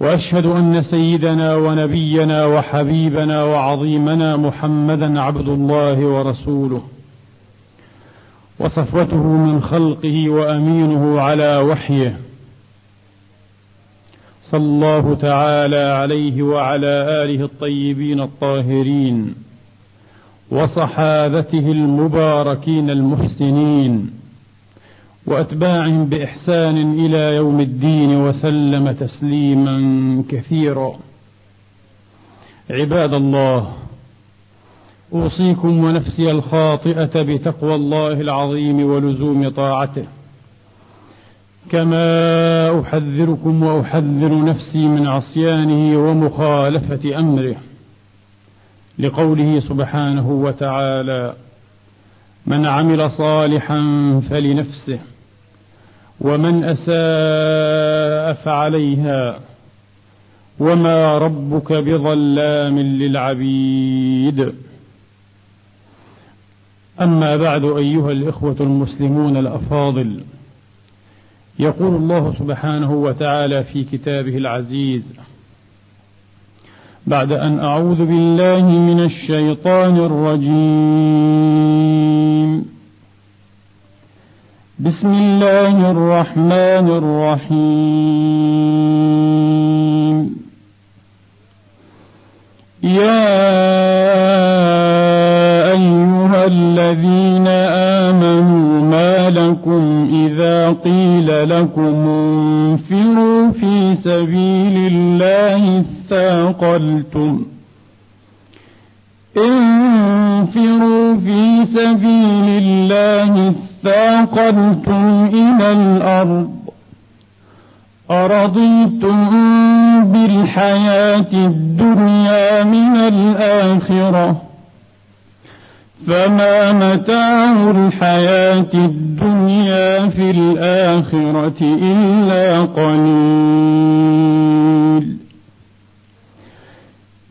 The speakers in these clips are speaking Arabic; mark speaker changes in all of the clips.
Speaker 1: وأشهد أن سيدنا ونبينا وحبيبنا وعظيمنا محمدا عبد الله ورسوله. وصفوته من خلقه وأمينه على وحيه. صلى الله تعالى عليه وعلى آله الطيبين الطاهرين. وصحابته المباركين المحسنين. وأتباعهم بإحسان إلى يوم الدين وسلم تسليما كثيرا. عباد الله أوصيكم ونفسي الخاطئة بتقوى الله العظيم ولزوم طاعته. كما أحذركم وأحذر نفسي من عصيانه ومخالفة أمره. لقوله سبحانه وتعالى من عمل صالحا فلنفسه ومن أساء فعليها وما ربك بظلام للعبيد. أما بعد أيها الإخوة المسلمون الأفاضل يقول الله سبحانه وتعالى في كتابه العزيز بعد أن أعوذ بالله من الشيطان الرجيم. بسم الله الرحمن الرحيم. يا أيها الذين آمنوا ما لكم إذا قيل لكم انفروا في سبيل الله اثاقلتم. انفروا في سبيل الله اثاقلتم إلى الأرض أرضيتم بالحياة الدنيا من الآخرة فما متاع الحياة الدنيا في الآخرة إلا قليل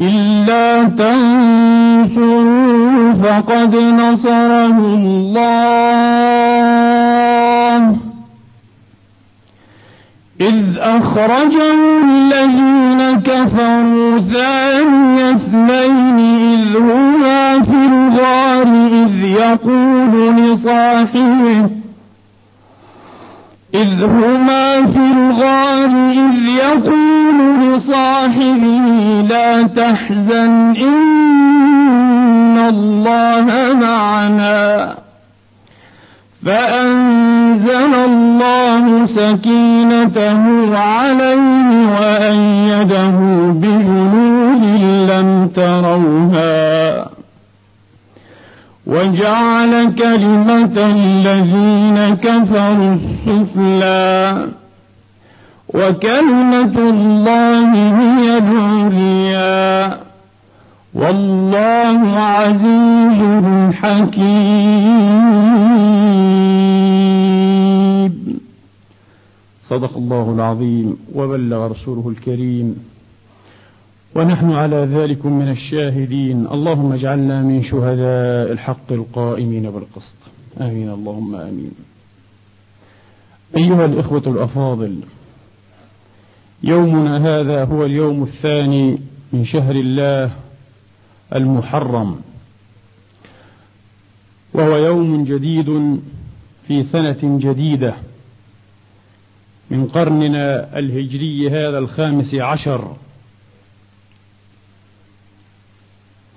Speaker 1: إلا تنصروا فقد نصره الله. إذ أخرجه الذين كفروا ثاني اثنين إذ هما في الغار إذ يقول لصاحبه إذ هما في الغار إذ يقول لصاحبه لا تحزن إن الله معنا. فأنزل الله سكينته عليه وأيده بجنود لم تروها. وجعل كلمة الذين كفروا السفلى. وكلمة الله هي العليا. والله عزيز حكيم. صدق الله العظيم وبلغ رسوله الكريم. ونحن على ذلك من الشاهدين. اللهم اجعلنا من شهداء الحق القائمين بالقسط. آمين. اللهم آمين. أيها الإخوة الأفاضل يومنا هذا هو اليوم الثاني من شهر الله المحرم. وهو يوم جديد في سنة جديدة من قرننا الهجري هذا الخامس عشر.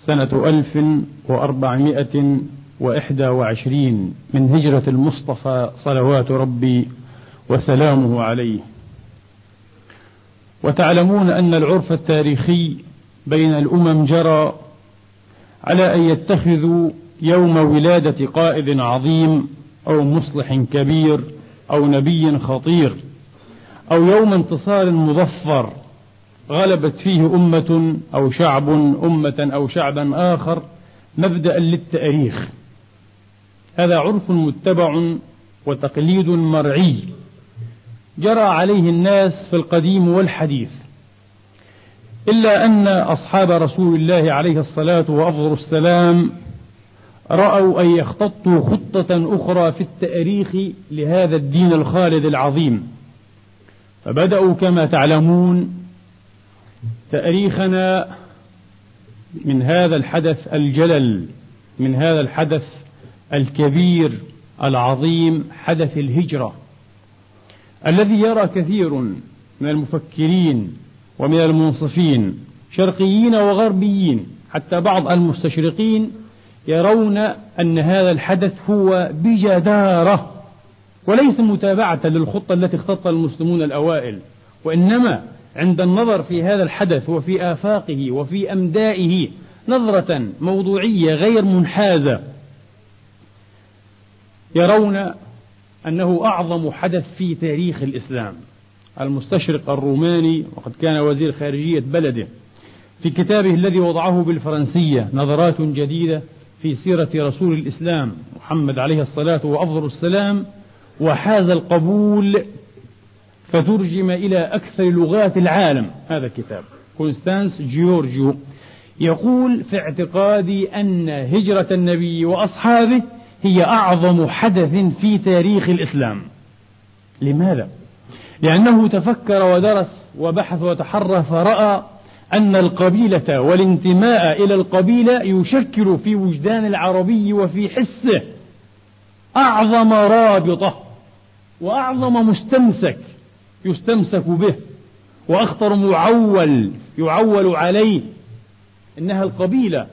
Speaker 1: سنة ألف وأربعمائة وإحدى وعشرين من هجرة المصطفى صلوات ربي وسلامه عليه. وتعلمون أن العرف التاريخي بين الأمم جرى على أن يتخذوا يوم ولادة قائد عظيم أو مصلح كبير أو نبي خطير أو يوم انتصار مظفر غلبت فيه أمة أو شعب أمة أو شعبا آخر مبدأ للتأريخ. هذا عرف متبع وتقليد مرعي. جرى عليه الناس في القديم والحديث إلا أن أصحاب رسول الله عليه الصلاة وأفضل السلام رأوا أن يختطوا خطة أخرى في التأريخ لهذا الدين الخالد العظيم. فبدأوا كما تعلمون تأريخنا من هذا الحدث الجلل من هذا الحدث الكبير العظيم حدث الهجرة. الذي يرى كثير من المفكرين ومن المنصفين شرقيين وغربيين حتى بعض المستشرقين يرون أن هذا الحدث هو بجدارة وليس متابعة للخطة التي اختطها المسلمون الأوائل وإنما عند النظر في هذا الحدث وفي آفاقه وفي أمدائه نظرة موضوعية غير منحازة يرون أنه أعظم حدث في تاريخ الإسلام. المستشرق الروماني وقد كان وزير خارجية بلده. في كتابه الذي وضعه بالفرنسية نظرات جديدة في سيرة رسول الإسلام محمد عليه الصلاة وأفضل السلام وحاز القبول فترجم إلى أكثر لغات العالم. هذا الكتاب. كونستانس جيورجيو. يقول في اعتقادي أن هجرة النبي وأصحابه هي أعظم حدث في تاريخ الإسلام لماذا؟ لأنه تفكر ودرس وبحث وتحرى فرأى أن القبيلة والانتماء إلى القبيلة يشكل في وجدان العربي وفي حسه أعظم رابطة وأعظم مستمسك يستمسك به وأخطر معول يعول عليه إنها القبيلة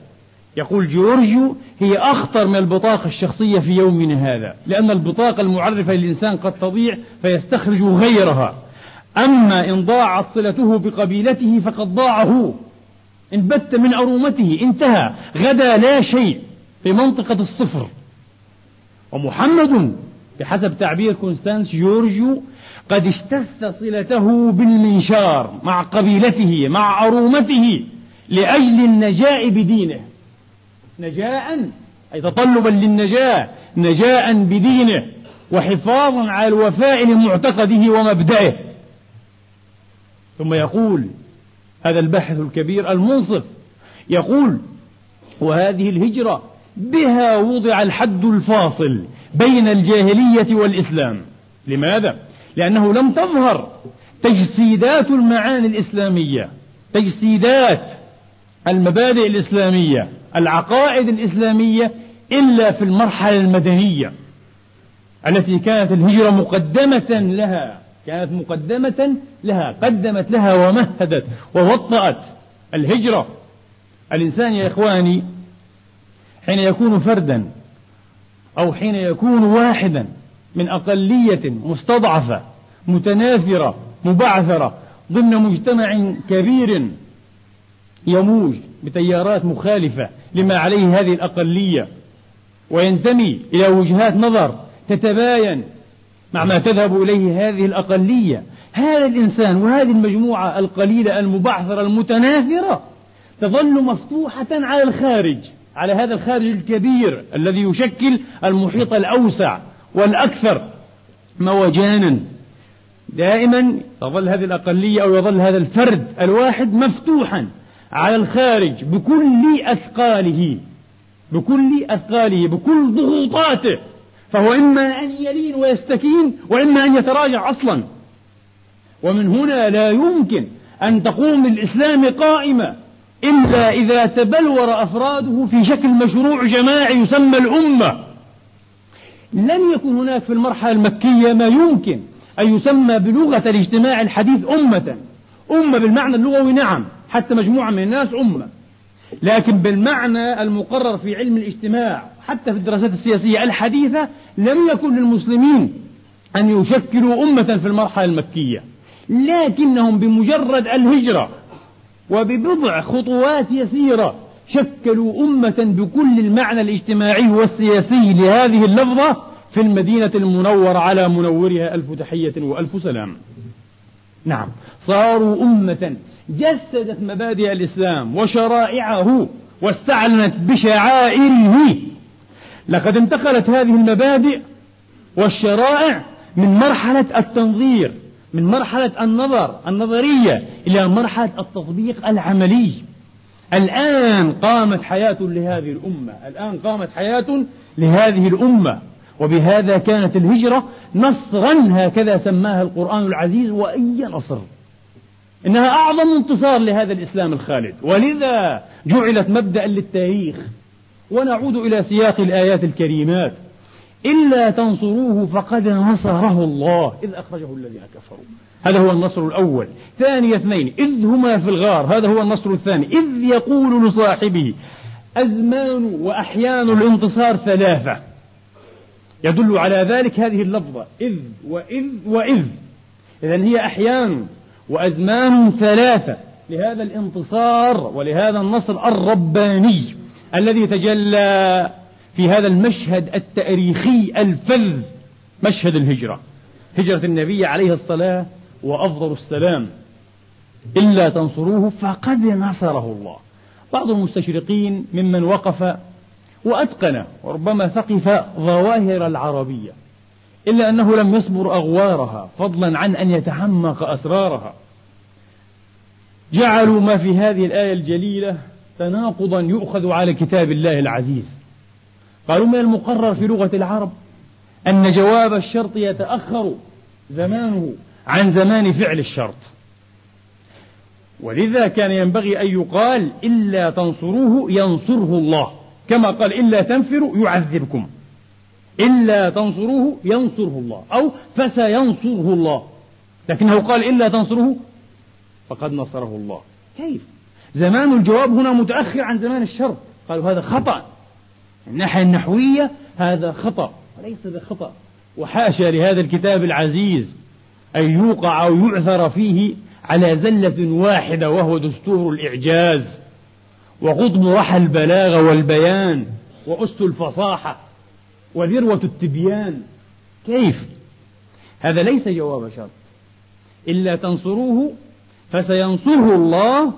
Speaker 1: يقول جورجيو هي أخطر من البطاقة الشخصية في يومنا هذا لأن البطاقة المعرفة للإنسان قد تضيع فيستخرج غيرها. أما إن ضاعت صلته بقبيلته فقد ضاع هو إن بت من أرومته انتهى. غدا لا شيء في منطقة الصفر. ومحمد بحسب تعبير كونستانس جورجيو قد اجتث صلته بالمنشار مع قبيلته مع أرومته لأجل النجاء بدينه. نجاء أي تطلبا للنجاة نجاء بدينه وحفاظا على الوفاء لمعتقده ومبدئه. ثم يقول هذا الباحث الكبير المنصف يقول وهذه الهجرة بها وضع الحد الفاصل بين الجاهلية والإسلام. لماذا؟ لأنه لم تظهر تجسيدات المعاني الإسلامية تجسيدات المبادئ الإسلامية. العقائد الإسلامية إلا في المرحلة المدنية التي كانت الهجرة مقدمة لها كانت مقدمة لها قدمت لها ومهدت ووطأت الهجرة. الإنسان يا إخواني حين يكون فردا أو حين يكون واحدا من أقلية مستضعفة متنافرة مبعثرة ضمن مجتمع كبير يموج بتيارات مخالفة لما عليه هذه الأقلية وينتمي إلى وجهات نظر تتباين مع ما تذهب إليه هذه الأقلية. هذا الإنسان وهذه المجموعة القليلة المبعثرة المتناثرة تظل مفتوحة على الخارج على هذا الخارج الكبير الذي يشكل المحيط الأوسع والأكثر موجانا دائما تظل هذه الأقلية أو يظل هذا الفرد الواحد مفتوحا على الخارج بكل أثقاله بكل أثقاله بكل ضغوطاته. فهو إما أن يلين ويستكين وإما أن يتراجع أصلا. ومن هنا لا يمكن أن تقوم الإسلام قائمة إلا إذا تبلور أفراده في شكل مشروع جماعي يسمى الأمة. لم يكن هناك في المرحلة المكية ما يمكن أن يسمى بلغة الاجتماع الحديث أمة. أمة بالمعنى اللغوي نعم. حتى مجموعة من الناس أمة. لكن بالمعنى المقرر في علم الاجتماع حتى في الدراسات السياسية الحديثة لم يكن للمسلمين أن يشكلوا أمة في المرحلة المكية. لكنهم بمجرد الهجرة وببضع خطوات يسيرة شكلوا أمة بكل المعنى الاجتماعي والسياسي لهذه اللفظة في المدينة المنورة على منورها ألف تحية وألف سلام. نعم. صاروا أمة جسدت مبادئ الإسلام وشرائعه واستعلنت بشعائره. لقد انتقلت هذه المبادئ والشرائع من مرحلة التنظير من مرحلة النظر النظرية إلى مرحلة التطبيق العملي. الآن قامت حياة لهذه الأمة الآن قامت حياة لهذه الأمة. وبهذا كانت الهجرة نصرا هكذا سماها القرآن العزيز وأي نصر. إنها أعظم انتصار لهذا الإسلام الخالد. ولذا جعلت مبدأ للتاريخ. ونعود إلى سياق الآيات الكريمات. إلا تنصروه فقد نصره الله. إذ أخرجه الذين كفروا. هذا هو النصر الأول. ثاني اثنين إذ هما في الغار. هذا هو النصر الثاني. إذ يقول لصاحبه أزمان وأحيان الانتصار ثلاثة. يدل على ذلك هذه اللفظة. إذ وإذ وإذ. إذا هي أحيان وأزمان ثلاثة. لهذا الانتصار ولهذا النصر الرباني الذي تجلى في هذا المشهد التاريخي الفذ مشهد الهجرة. هجرة النبي عليه الصلاة وأفضل السلام. إلا تنصروه فقد نصره الله. بعض المستشرقين ممن وقف وأتقن وربما ثقف ظواهر العربية إلا أنه لم يصبر أغوارها فضلا عن أن يتعمق أسرارها. جعلوا ما في هذه الآية الجليلة تناقضا يؤخذ على كتاب الله العزيز. قالوا من المقرر في لغة العرب؟ أن جواب الشرط يتأخر زمانه عن زمان فعل الشرط. ولذا كان ينبغي أن يقال إلا تنصروه ينصره الله. كما قال إلا تنفروا يعذبكم. إلا تنصروه ينصره الله. أو فسينصره الله. لكنه قال إلا تنصروه فقد نصره الله. كيف؟ زمان الجواب هنا متأخر عن زمان الشرط. قالوا هذا خطأ. الناحية النحوية هذا خطأ. وليس بخطأ وحاشا لهذا الكتاب العزيز أن يوقع أو يعثر فيه على زلة واحدة وهو دستور الإعجاز. وقطب وحى البلاغة والبيان وأس الفصاحة وذروة التبيان. كيف؟ هذا ليس جواب شرط. إلا تنصروه فسينصره الله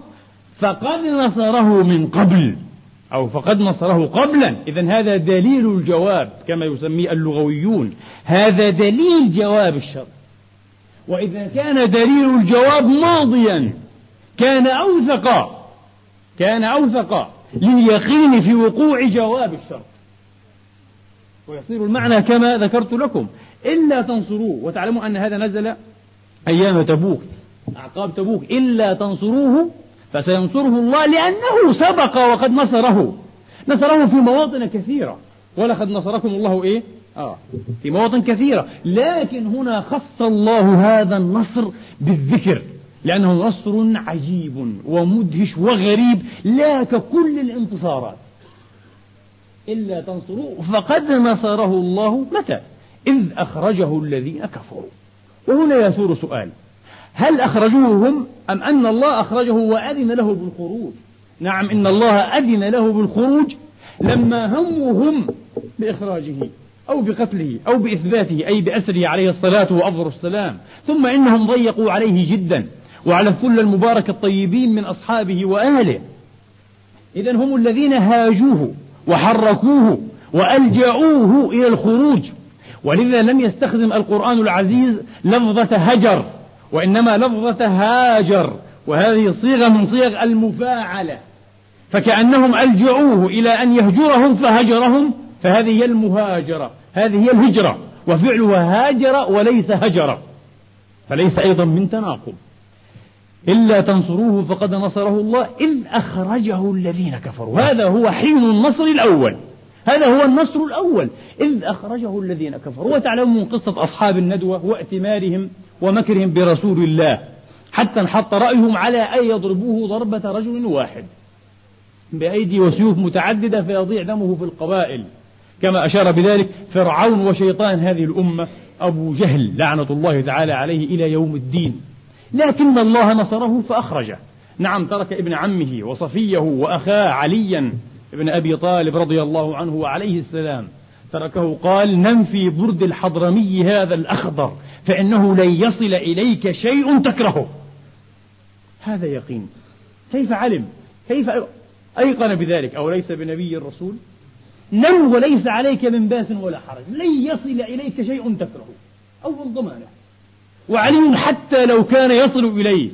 Speaker 1: فقد نصره من قبل أو فقد نصره قبلا. إذا هذا دليل الجواب كما يسميه اللغويون. هذا دليل جواب الشرط. وإذا كان دليل الجواب ماضيا كان أوثق كان أوثق لليقين في وقوع جواب الشرط. ويصير المعنى كما ذكرت لكم. إلا تنصروه وتعلموا أن هذا نزل أيام تبوك أعقاب تبوك. إلا تنصروه فسينصره الله لأنه سبق وقد نصره. نصره في مواطن كثيرة. ولقد نصركم الله إيه؟ آه في مواطن كثيرة. لكن هنا خص الله هذا النصر بالذكر. لأنه نصر عجيب ومدهش وغريب لا ككل الانتصارات. إلا تنصروه فقد نصره الله متى؟ إذ أخرجه الذين كفروا. وهنا يثور سؤال. هل أخرجوه هم أم أن الله أخرجه وأذن له بالخروج؟ نعم إن الله أذن له بالخروج لما هموا هم بإخراجه أو بقتله أو بإثباته أي بأسره عليه الصلاة وأفضل السلام. ثم إنهم ضيقوا عليه جدا. وعلى الثلة المبارك الطيبين من أصحابه وأهله. إذا هم الذين هاجوه وحركوه وألجأوه إلى الخروج. ولذا لم يستخدم القرآن العزيز لفظة هجر وإنما لفظة هاجر. وهذه صيغة من صيغ المفاعلة. فكأنهم ألجأوه إلى أن يهجرهم فهجرهم فهذه هي المهاجرة هذه هي الهجرة. وفعلها هاجر وليس هجر. فليس أيضا من تناقض. إلا تنصروه فقد نصره الله إذ أخرجه الذين كفروا. هذا هو حين النصر الأول. هذا هو النصر الأول. إذ أخرجه الذين كفروا. وتعلمون قصة أصحاب الندوة وائتمارهم ومكرهم برسول الله. حتى انحط رأيهم على أن يضربوه ضربة رجل واحد. بأيدي وسيوف متعددة فيضيع دمه في القبائل. كما أشار بذلك فرعون وشيطان هذه الأمة أبو جهل لعنة الله تعالى عليه إلى يوم الدين. لكن الله نصره فأخرجه. نعم ترك ابن عمه وصفيه وأخاه عليا ابن أبي طالب رضي الله عنه وعليه السلام. تركه قال نم في برد الحضرمي هذا الأخضر فإنه لن يصل إليك شيء تكرهه. هذا يقين. كيف علم؟ كيف أيقن بذلك؟ أو ليس بنبي الرسول؟ نم وليس عليك من باس ولا حرج. لن يصل إليك شيء تكرهه. أول ضمانة. وعلي حتى لو كان يصل إليه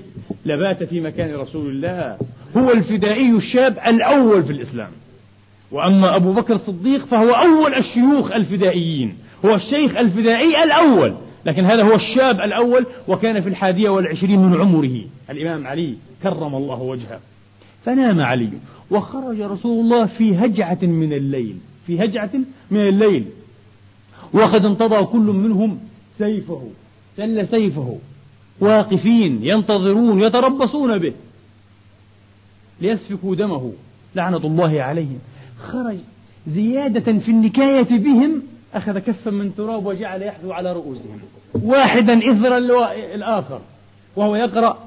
Speaker 1: لبات في مكان رسول الله هو الفدائي الشاب الأول في الإسلام. وأما أبو بكر الصديق فهو أول الشيوخ الفدائيين هو الشيخ الفدائي الأول لكن هذا هو الشاب الأول وكان في الحادية والعشرين من عمره. الإمام علي كرم الله وجهه. فنام علي وخرج رسول الله في هجعة من الليل في هجعة من الليل. وقد انتضى كل منهم سيفه. سل سيفه. واقفين ينتظرون يتربصون به. ليسفكوا دمه. لعنة الله عليهم. خرج زيادة في النكاية بهم. أخذ كفا من تراب وجعل يحثو على رؤوسهم. واحدا إثر الآخر وهو يقرأ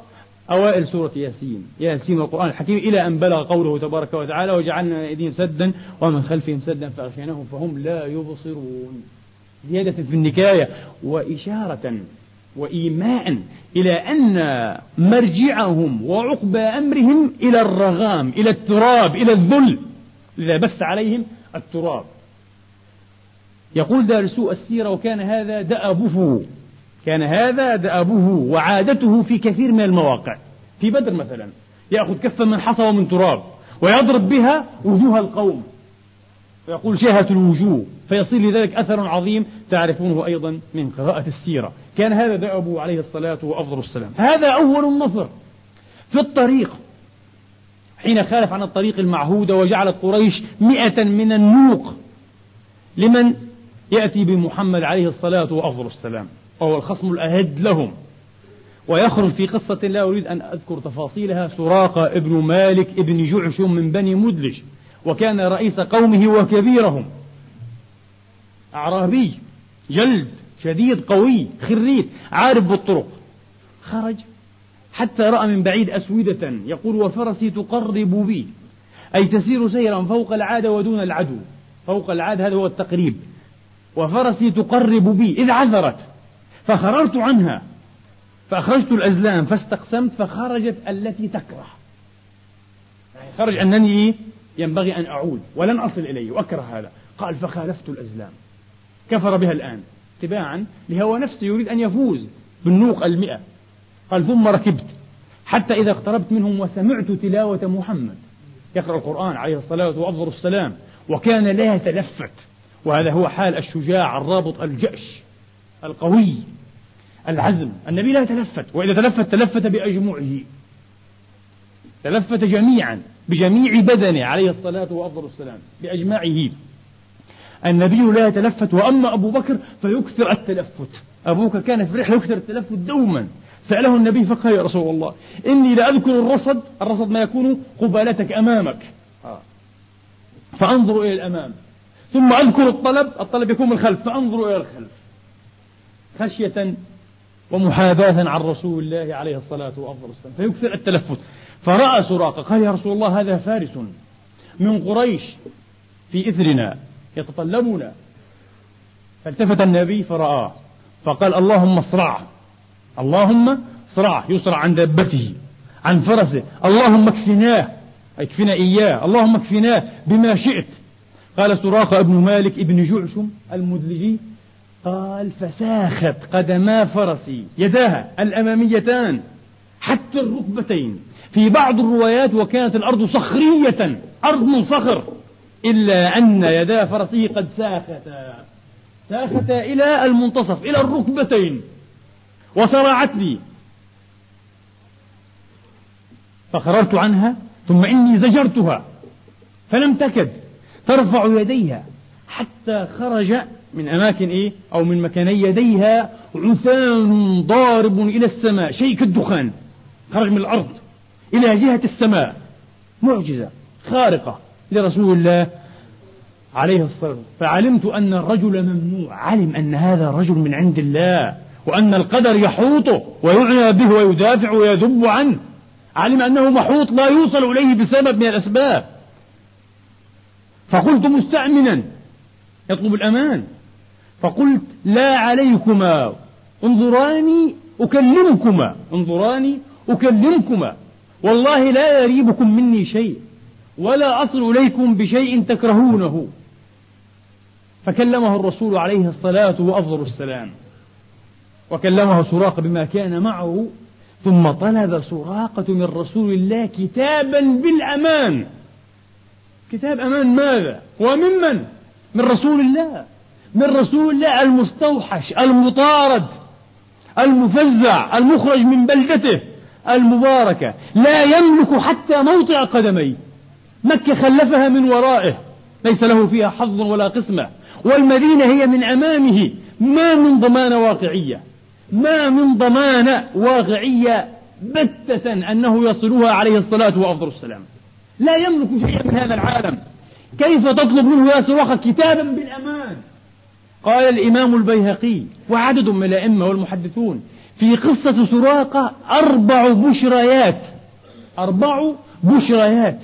Speaker 1: أوائل سورة ياسين. ياسين والقرآن الحكيم إلى أن بلغ قوله تبارك وتعالى وجعلنا أيديهم سدا ومن خلفهم سدا فأغشيناهم فهم لا يبصرون. زيادة في النكاية. وإشارة وإيماء إلى أن مرجعهم وعقبى أمرهم إلى الرغام إلى التراب إلى الذل لذا بث عليهم التراب. يقول دارسو السيرة وكان هذا دأبه. كان هذا دأبه وعادته في كثير من المواقع. في بدر مثلا يأخذ كفا من حصى ومن تراب ويضرب بها وجوه القوم. ويقول شهة الوجوه فيصير لذلك أثر عظيم تعرفونه أيضا من قراءة السيرة. كان هذا دأبه عليه الصلاة وأفضل السلام. هذا أول النصر في الطريق. حين خالف عن الطريق المعهود وجعلت قريش مئة من النوق لمن يأتي بمحمد عليه الصلاة وأفضل السلام. وهو الخصم الأهد لهم. ويخرج في قصة لا أريد أن أذكر تفاصيلها سراقة ابن مالك ابن جعشم من بني مدلج. وكان رئيس قومه وكبيرهم. أعرابي جلد شديد قوي خريت عارف بالطرق. خرج حتى رأى من بعيد أسودة يقول وفرسي تقرب بي. أي تسير سيرا فوق العادة ودون العدو. فوق العادة هذا هو التقريب. وفرسي تقرب بي إذ عثرت. فخررت عنها. فأخرجت الأزلام فاستقسمت فخرجت التي تكره. يعني خرج أنني ينبغي أن أعود ولن أصل إليه وأكره هذا. قال فخالفت الأزلام. كفر بها الآن. اتباعا لهوى نفسه يريد أن يفوز بالنوق المئة. قال ثم ركبت. حتى إذا اقتربت منهم وسمعت تلاوة محمد. يقرأ القرآن عليه الصلاة وأفضل السلام. وكان لا يتلفت. وهذا هو حال الشجاع الرابط الجأش القوي العزم. النبي لا يتلفت. وإذا تلفت تلفت بأجمعه. تلفت جميعا. بجميع بدنه عليه الصلاة وأفضل السلام بأجمعه. النبي لا يتلفت وأما أبو بكر فيكثر التلفت. أبوك كان في رحلة يكثر التلفت دوما. سأله النبي فقال يا رسول الله إني لأذكر الرصد الرصد ما يكون قبالتك أمامك. آه. فأنظر إلى الأمام. ثم أذكر الطلب الطلب يكون من الخلف فأنظر إلى الخلف. خشية ومحاباة عن رسول الله عليه الصلاة وأفضل السلام فيكثر التلفت. فرأى سراقة. قال يا رسول الله هذا فارس من قريش في إثرنا يتطلبنا فالتفت النبي فرآه فقال اللهم اصرعه اللهم اصرعه يصرع عن دابته عن فرسه اللهم اكفناه اكفنا إياه اللهم اكفناه بما شئت. قال سراقة ابن مالك ابن جعشم المدلجي قال فساخت قدما فرسي يداها الأماميتان حتى الركبتين. في بعض الروايات وكانت الأرض صخرية أرض من صخر إلا أن يدا فرسه قد ساختا. ساختا إلى المنتصف إلى الركبتين. وصرعتني فخررت عنها ثم إني زجرتها. فلم تكد. ترفع يديها. حتى خرج من أماكن إيه؟ أو من مكاني يديها عثان ضارب إلى السماء. شيء كالدخان خرج من الأرض. إلى جهة السماء. معجزة خارقة لرسول الله عليه الصلاة والسلام. فعلمت أن الرجل ممنوع. علم أن هذا الرجل من عند الله وأن القدر يحوطه ويعنى به ويدافع ويذب عنه. علم أنه محوط لا يوصل إليه بسبب من الأسباب. فقلت مستأمنا. يطلب الأمان. فقلت لا عليكما. انظراني أكلمكما. انظراني أكلمكما. والله لا يريبكم مني شيء ولا أصل إليكم بشيء تكرهونه. فكلمه الرسول عليه الصلاة وأفضل السلام. وكلمه سراقة بما كان معه ثم طلب سراقة من رسول الله كتابا بالأمان. كتاب أمان ماذا؟ وممن من رسول الله. من رسول الله المستوحش المطارد المفزع المخرج من بلدته. المباركة. لا يملك حتى موطئ قدميه. مكة خلفها من ورائه. ليس له فيها حظ ولا قسمة. والمدينة هي من أمامه. ما من ضمانة واقعية. ما من ضمانة واقعية بتة أنه يصلها عليه الصلاة وأفضل السلام. لا يملك شيئا من هذا العالم. كيف تطلب منه يا سراقة كتابا بالأمان؟ قال الإمام البيهقي وعدد من الأئمة والمحدثون في قصة سراقة أربع بشريات. أربع بشريات.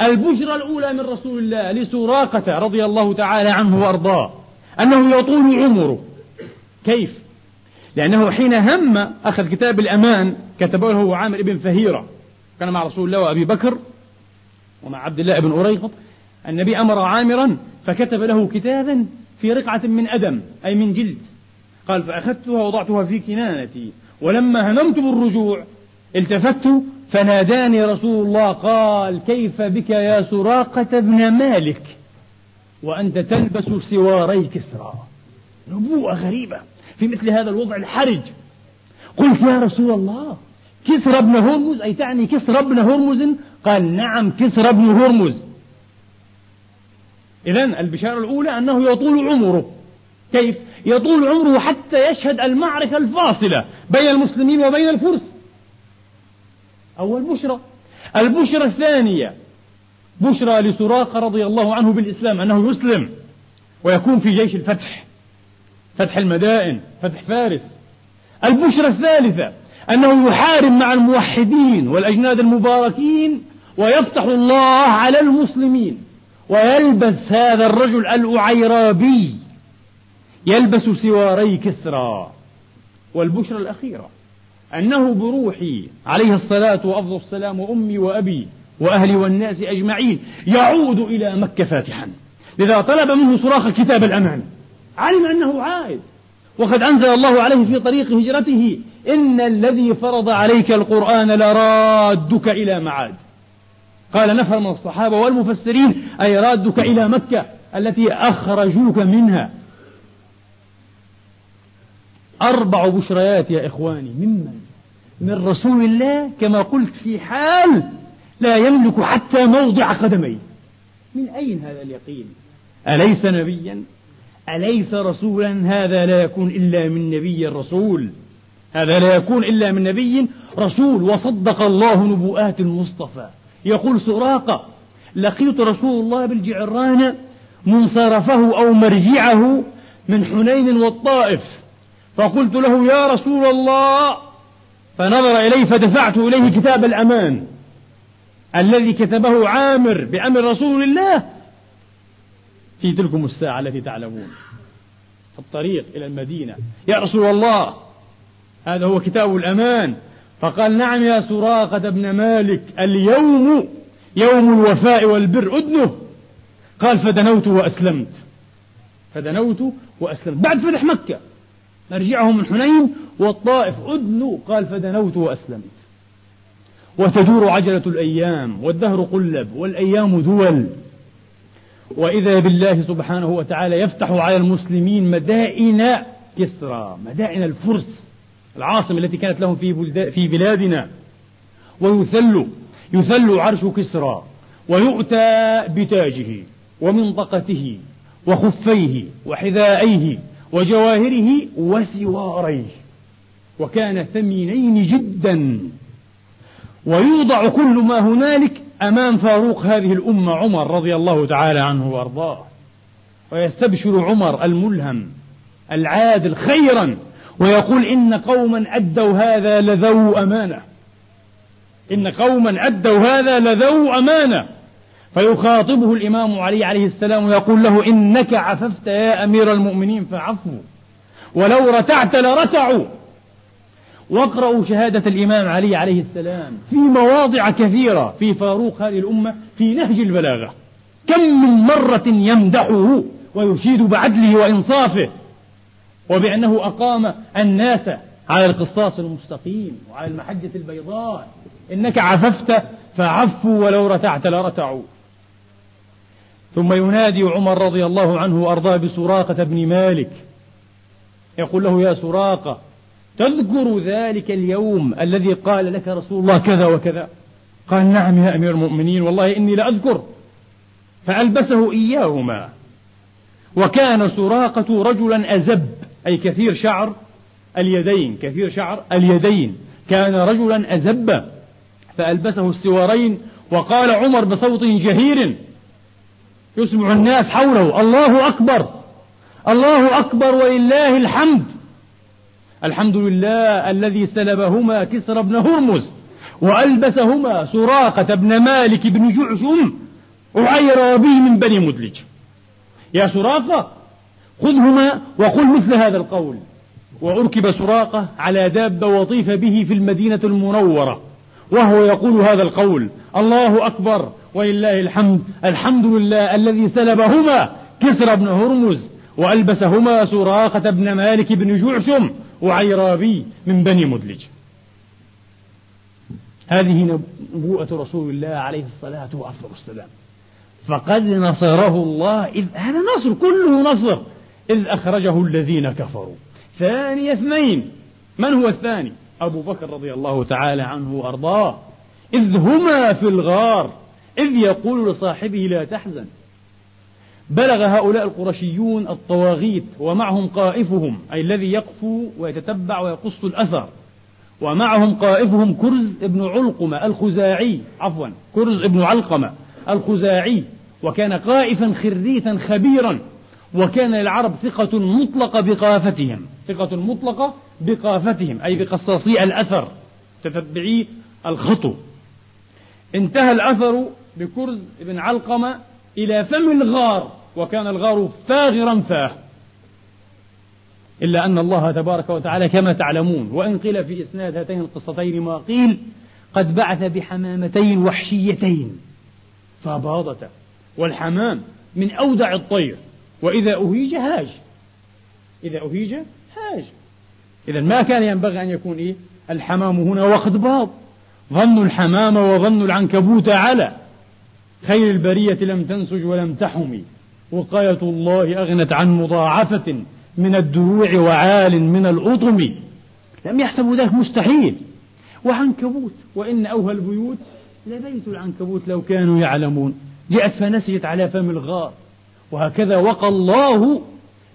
Speaker 1: البشرى الأولى من رسول الله لسراقة رضي الله تعالى عنه وأرضاه أنه يطول عمره. كيف؟ لأنه حين هم أخذ كتاب الأمان كتبه له عامر بن فهيرة كان مع رسول الله وأبي بكر ومع عبد الله بن أريقط. النبي أمر عامرا فكتب له كتابا في رقعة من أدم أي من جلد. قال فأخذتها ووضعتها في كنانتي. ولما هممت بالرجوع التفت فناداني رسول الله قال كيف بك يا سراقة ابن مالك؟ وأنت تلبس سواري كسرى. نبوءة غريبة في مثل هذا الوضع الحرج. قلت يا رسول الله كسرى ابن هرمز؟ أي تعني كسرى ابن هرمز؟ قال نعم كسرى ابن هرمز. إذا البشارة الأولى أنه يطول عمره. كيف؟ يطول عمره حتى يشهد المعركة الفاصلة بين المسلمين وبين الفرس. أول بشرى. البشرى الثانية. بشرى لسراقة رضي الله عنه بالإسلام أنه يسلم ويكون في جيش الفتح. فتح المدائن فتح فارس. البشرى الثالثة أنه يحارب مع الموحدين والأجناد المباركين ويفتح الله على المسلمين. ويلبس هذا الرجل الأعيرابي. يلبس سواري كسرى والبشرى الأخيرة أنه بروحي عليه الصلاة وأفضل السلام وأمي وأبي وأهلي والناس أجمعين يعود إلى مكة فاتحا. لذا طلب منه صراخ كتاب الأمان. علم أنه عائد. وقد أنزل الله عليه في طريق هجرته إن الذي فرض عليك القرآن لرادك إلى معاد. قال نفر من الصحابة والمفسرين أي رادك إلى مكة التي أخرجوك منها. أربع بشريات يا إخواني ممن؟ من رسول الله كما قلت في حال لا يملك حتى موضع قدميه. من أين هذا اليقين؟ أليس نبيا؟ أليس رسولا؟ هذا لا يكون إلا من نبي الرسول. هذا لا يكون إلا من نبي رسول وصدق الله نبوءات المصطفى. يقول سراقة لقيت رسول الله بالجعران منصرفه أو مرجعه من حنين والطائف. فقلت له يا رسول الله فنظر إلي فدفعت إليه كتاب الأمان الذي كتبه عامر بأمر رسول الله في تلكم الساعة التي تعلمون. في الطريق إلى المدينة. يا رسول الله هذا هو كتاب الأمان. فقال نعم يا سراقة بن مالك اليوم يوم الوفاء والبر أدنه قال فدنوت وأسلمت. فدنوت وأسلمت. بعد فتح مكة. نرجعه من حنين والطائف أدنوا قال فدنوت وأسلمت وتدور عجلة الأيام والدهر قلب والأيام دول. وإذا بالله سبحانه وتعالى يفتح على المسلمين مدائن كسرى مدائن الفرس العاصمة التي كانت لهم في في بلادنا. ويثل يثل عرش كسرى ويؤتى بتاجه ومنطقته وخفيه وحذائيه وجواهره وسواريه وكان ثمينين جدا. ويوضع كل ما هنالك أمام فاروق هذه الأمة عمر رضي الله تعالى عنه وأرضاه. ويستبشر عمر الملهم العادل خيرا ويقول إن قوما أدوا هذا لذو أمانة. إن قوما أدوا هذا لذو أمانة. فيخاطبه الإمام علي عليه السلام ويقول له إنك عففت يا أمير المؤمنين فعفوا ولو رتعت لرتعوا. واقرأوا شهادة الإمام علي عليه السلام في مواضع كثيرة في فاروق هذه الأمة في نهج البلاغة. كم من مرة يمدحه ويشيد بعدله وإنصافه. وبأنه أقام الناس على القصاص المستقيم وعلى المحجة البيضاء. إنك عففت فعفوا ولو رتعت لرتعوا. ثم ينادي عمر رضي الله عنه وأرضاه بسراقة بن مالك. يقول له يا سراقة تذكر ذلك اليوم الذي قال لك رسول الله كذا وكذا؟ قال نعم يا أمير المؤمنين والله إني لأذكر فألبسه إياهما. وكان سراقة رجلا أزب أي كثير شعر اليدين كثير شعر اليدين. كان رجلا أزب فألبسه السوارين وقال عمر بصوت جهير يسمع الناس حوله. الله أكبر. الله أكبر ولله الحمد. الحمد لله الذي سلبهما كسر بن هرمز وألبسهما سراقة بن مالك بن جعشم وعير به من بني مدلج. يا سراقة خذهما وقل مثل هذا القول. وأركب سراقة على دابة وطيف به في المدينة المنورة وهو يقول هذا القول. الله أكبر. ولله الحمد الحمد لله الذي سلبهما كسرى بن هرمز وألبسهما سراقة بن مالك بن جعشم وعيرابي من بني مدلج. هذه نبوءة رسول الله عليه الصلاة والسلام فقد نصره الله إذ هذا نصر كله نصر. إذ أخرجه الذين كفروا. ثاني اثنين. من هو الثاني؟ أبو بكر رضي الله تعالى عنه وأرضاه. إذ هما في الغار. إذ يقول لصاحبه لا تحزن. بلغ هؤلاء القرشيون الطواغيت ومعهم قائفهم أي الذي يقفو ويتتبع ويقص الأثر. ومعهم قائفهم كرز ابن علقمة الخزاعي عفوا كرز ابن علقمة الخزاعي. وكان قائفا خريتا خبيرا. وكان للعرب ثقة مطلقة بقافتهم. ثقة مطلقة بقافتهم أي بقصاصي الأثر تتبعي الخطو. انتهى الأثر بكرز بن علقمة إلى فم الغار وكان الغار فاغرا فاه. إلا أن الله تبارك وتعالى كما تعلمون وإن قيل في إسناد هاتين القصتين ما قيل قد بعث بحمامتين وحشيتين فباضتا والحمام من أودع الطير وإذا أهيج هاج. إذا أهيج هاج. إذا ما كان ينبغي أن يكون إيه؟ الحمام هنا وقد باض. ظن الحمام وظن العنكبوت على. خير البرية لم تنسج ولم تحمي وقاية الله أغنت عن مضاعفة من الدروع وعال من الأطم. لم يحسبوا ذلك مستحيل. وعنكبوت وإن أوهى البيوت لبيت العنكبوت لو كانوا يعلمون. جاءت فنسجت على فم الغار. وهكذا وقى الله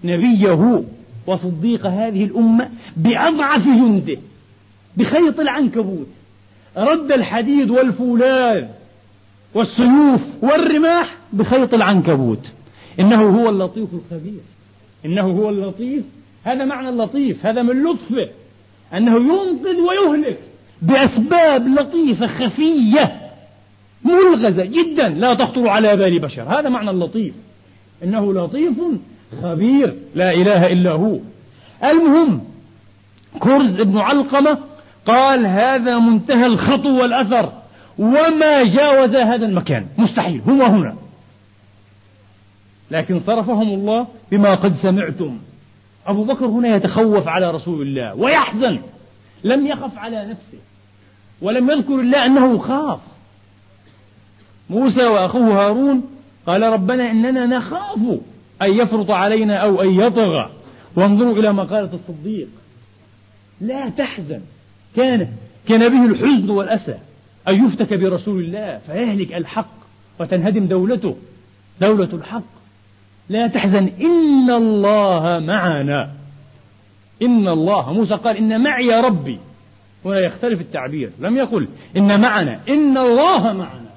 Speaker 1: نبيه وصديق هذه الأمة بأضعف جنده بخيط العنكبوت. رد الحديد والفولاذ. والسيوف والرماح بخيط العنكبوت. إنه هو اللطيف الخبير. إنه هو اللطيف. هذا معنى اللطيف. هذا من لطفه. أنه ينقذ ويهلك بأسباب لطيفة خفية ملغزة جدا. لا تخطر على بال بشر. هذا معنى اللطيف. إنه لطيف خبير. لا إله إلا هو. المهم كرز ابن علقمة قال هذا منتهى الخطو والأثر. وما جاوز هذا المكان. مستحيل. هو هنا لكن صرفهم الله بما قد سمعتم. أبو بكر هنا يتخوف على رسول الله ويحزن. لم يخف على نفسه. ولم يذكر الله أنه خاف. موسى وأخوه هارون قال ربنا إننا نخاف أن يفرط علينا أو أن يطغى. وانظروا إلى مقالة الصديق. لا تحزن. كان كان به الحزن والأسى. أن يفتك برسول الله؟ فيهلك الحق وتنهدم دولته. دولة الحق. لا تحزن. إن الله معنا. إن الله موسى قال إن معي ربي. هنا يختلف التعبير. لم يقل إن معنا. إن الله معنا.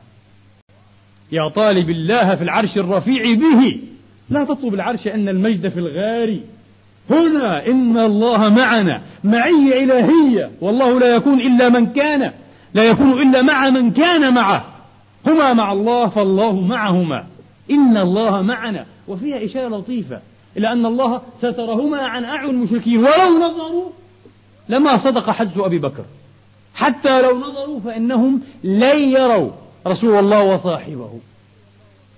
Speaker 1: يا طالب الله في العرش الرفيع به. لا تطلب العرش أن المجد في الغار. هنا إن الله معنا. معية إلهية. والله لا يكون إلا من كان. لا يكون إلا مع من كان معه. هما مع الله فالله معهما. إن الله معنا. وفيها إشارة لطيفة. إلى أن الله سترهما عن أعين المشركين. ولو نظروا لما صدق حدث أبي بكر. حتى لو نظروا فإنهم لن يروا رسول الله وصاحبه.